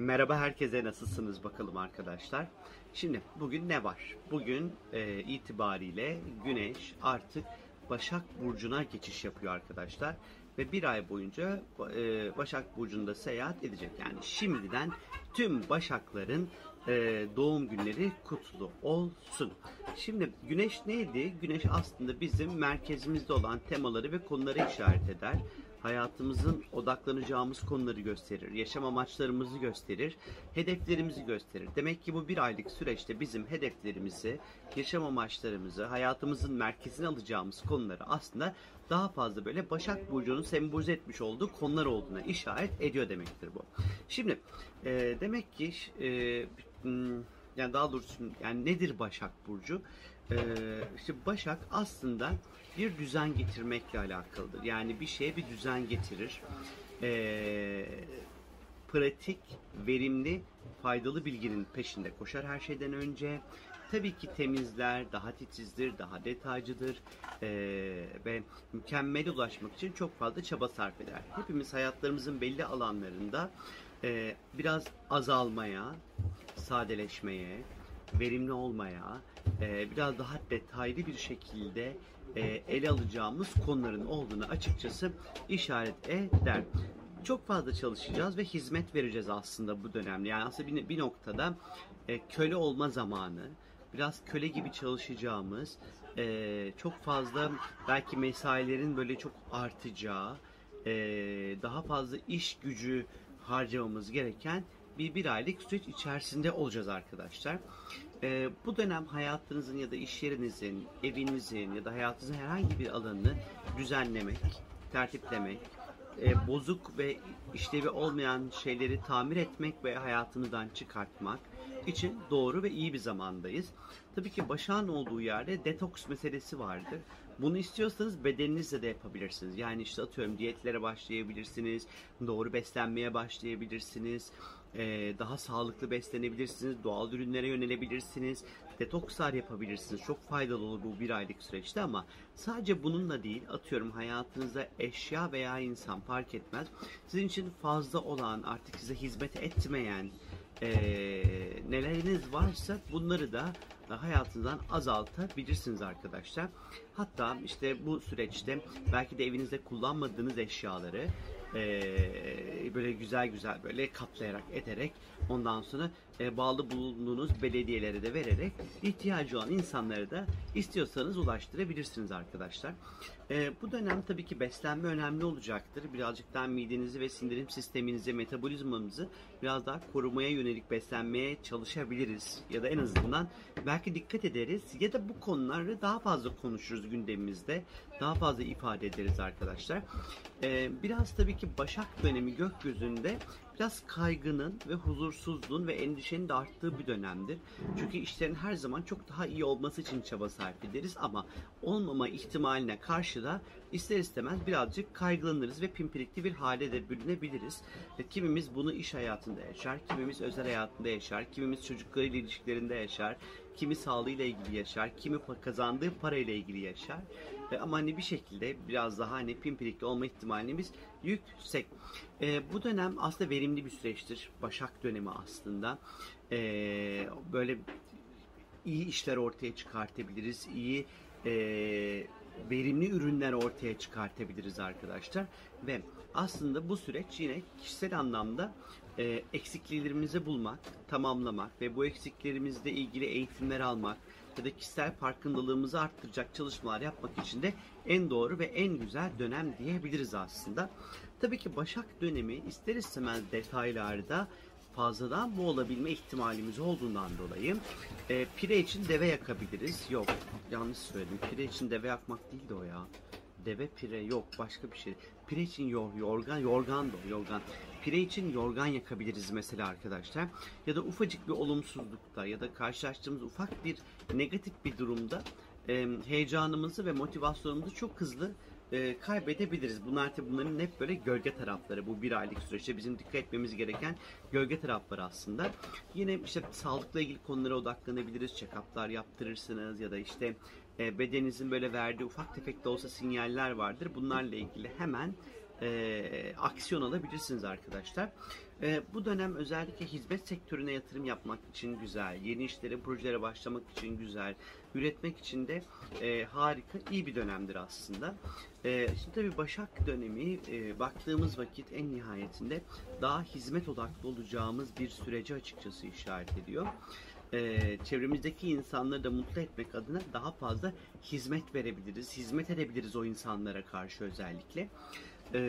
Merhaba herkese nasılsınız bakalım arkadaşlar. Şimdi bugün ne var? Bugün e, itibariyle Güneş artık Başak Burcu'na geçiş yapıyor arkadaşlar. Ve bir ay boyunca e, Başak Burcu'nda seyahat edecek. Yani şimdiden tüm Başakların e, doğum günleri kutlu olsun. Şimdi Güneş neydi? Güneş aslında bizim merkezimizde olan temaları ve konuları işaret eder hayatımızın odaklanacağımız konuları gösterir, yaşam amaçlarımızı gösterir, hedeflerimizi gösterir. Demek ki bu bir aylık süreçte bizim hedeflerimizi, yaşam amaçlarımızı, hayatımızın merkezine alacağımız konuları aslında daha fazla böyle Başak Burcu'nun sembolize etmiş olduğu konular olduğuna işaret ediyor demektir bu. Şimdi e, demek ki e, yani daha doğrusu yani nedir Başak Burcu? Ee, işte Başak aslında bir düzen getirmekle alakalıdır. Yani bir şeye bir düzen getirir. Ee, pratik, verimli, faydalı bilginin peşinde koşar her şeyden önce. Tabii ki temizler, daha titizdir, daha detaycıdır ee, ve mükemmel ulaşmak için çok fazla çaba sarf eder. Hepimiz hayatlarımızın belli alanlarında e, biraz azalmaya, sadeleşmeye, verimli olmaya, e, biraz daha detaylı bir şekilde e, ele alacağımız konuların olduğunu açıkçası işaret eder. Çok fazla çalışacağız ve hizmet vereceğiz aslında bu dönemde. Yani aslında bir, noktada e, köle olma zamanı, biraz köle gibi çalışacağımız, çok fazla belki mesailerin böyle çok artacağı, daha fazla iş gücü harcamamız gereken bir bir aylık süreç içerisinde olacağız arkadaşlar. Ee, bu dönem hayatınızın ya da iş yerinizin, evinizin ya da hayatınızın herhangi bir alanını düzenlemek, tertiplemek, e, bozuk ve işlevi olmayan şeyleri tamir etmek ve hayatınızdan çıkartmak için doğru ve iyi bir zamandayız. Tabii ki başağın olduğu yerde detoks meselesi vardır. Bunu istiyorsanız bedeninizle de yapabilirsiniz. Yani işte atıyorum diyetlere başlayabilirsiniz, doğru beslenmeye başlayabilirsiniz, ee, daha sağlıklı beslenebilirsiniz, doğal ürünlere yönelebilirsiniz, detokslar yapabilirsiniz. Çok faydalı olur bu bir aylık süreçte ama sadece bununla değil, atıyorum hayatınızda eşya veya insan fark etmez. Sizin için fazla olan, artık size hizmet etmeyen, e, neleriniz varsa bunları da hayatınızdan azaltabilirsiniz arkadaşlar. Hatta işte bu süreçte belki de evinizde kullanmadığınız eşyaları e, böyle güzel güzel böyle katlayarak ederek ondan sonra e, bağlı bulunduğunuz belediyelere de vererek ihtiyacı olan insanlara da istiyorsanız ulaştırabilirsiniz arkadaşlar. E, bu dönem tabii ki beslenme önemli olacaktır. Birazcık daha midenizi ve sindirim sisteminizi, metabolizmamızı biraz daha korumaya yönelik beslenmeye çalışabiliriz. Ya da en azından belki dikkat ederiz ya da bu konuları daha fazla konuşuruz gündemimizde. Daha fazla ifade ederiz arkadaşlar. E, biraz tabii ki Başak dönemi gökyüzünde biraz kaygının ve huzursuzluğun ve endişenin de arttığı bir dönemdir. Çünkü işlerin her zaman çok daha iyi olması için çaba sarf ederiz ama olmama ihtimaline karşı da ister istemez birazcık kaygılanırız ve pimpirikli bir hale de bürünebiliriz. Ve kimimiz bunu iş hayatında yaşar, kimimiz özel hayatında yaşar, kimimiz çocuklarıyla ilişkilerinde yaşar, kimi sağlığıyla ilgili yaşar, kimi kazandığı parayla ilgili yaşar. E, ama hani bir şekilde biraz daha hani pimpirikli olma ihtimalimiz yüksek. E, bu dönem aslında verimli bir süreçtir. Başak dönemi aslında. E, böyle iyi işler ortaya çıkartabiliriz. İyi e, verimli ürünler ortaya çıkartabiliriz arkadaşlar. Ve aslında bu süreç yine kişisel anlamda e, eksikliklerimizi bulmak, tamamlamak ve bu eksiklerimizle ilgili eğitimler almak ya da kişisel farkındalığımızı arttıracak çalışmalar yapmak için de en doğru ve en güzel dönem diyebiliriz aslında. Tabii ki Başak dönemi ister istemez detaylarda fazladan bu olabilme ihtimalimiz olduğundan dolayı e, pire için deve yakabiliriz. Yok yanlış söyledim. Pire için deve yakmak değil de o ya. Deve pire yok başka bir şey. Pire için yor, yorgan, yorgan da yorgan. Pire için yorgan yakabiliriz mesela arkadaşlar. Ya da ufacık bir olumsuzlukta ya da karşılaştığımız ufak bir negatif bir durumda e, heyecanımızı ve motivasyonumuzu çok hızlı e, kaybedebiliriz. Bunlar tabi bunların hep böyle gölge tarafları. Bu bir aylık süreçte bizim dikkat etmemiz gereken gölge tarafları aslında. Yine işte sağlıkla ilgili konulara odaklanabiliriz. Check-up'lar yaptırırsınız ya da işte e, bedeninizin böyle verdiği ufak tefek de olsa sinyaller vardır. Bunlarla ilgili hemen e, aksiyon alabilirsiniz arkadaşlar. E, bu dönem özellikle hizmet sektörüne yatırım yapmak için güzel, yeni işlere, projelere başlamak için güzel, üretmek için de e, harika, iyi bir dönemdir aslında. E, şimdi tabii Başak dönemi e, baktığımız vakit en nihayetinde daha hizmet odaklı olacağımız bir sürece açıkçası işaret ediyor e, çevremizdeki insanları da mutlu etmek adına daha fazla hizmet verebiliriz, hizmet edebiliriz o insanlara karşı özellikle. E,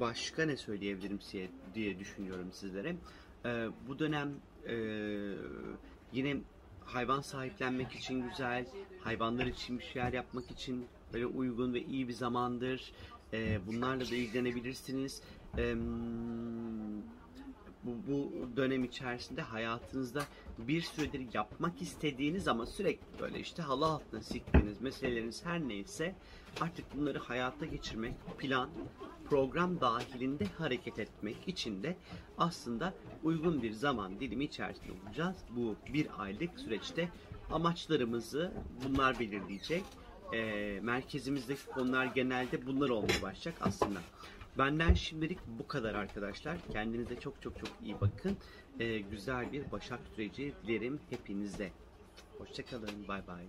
başka ne söyleyebilirim size diye düşünüyorum sizlere. E, bu dönem e, yine hayvan sahiplenmek için güzel, hayvanlar için bir şeyler yapmak için böyle uygun ve iyi bir zamandır. E, bunlarla da ilgilenebilirsiniz. E, bu, bu dönem içerisinde hayatınızda bir süredir yapmak istediğiniz ama sürekli böyle işte halı altına siktiğiniz meseleleriniz her neyse artık bunları hayata geçirmek, plan, program dahilinde hareket etmek için de aslında uygun bir zaman dilimi içerisinde olacağız. Bu bir aylık süreçte amaçlarımızı bunlar belirleyecek. Ee, merkezimizdeki konular genelde bunlar olmaya başlayacak aslında. Benden şimdilik bu kadar arkadaşlar. Kendinize çok çok çok iyi bakın. Ee, güzel bir Başak süreci dilerim hepinize. Hoşçakalın. Bay bay.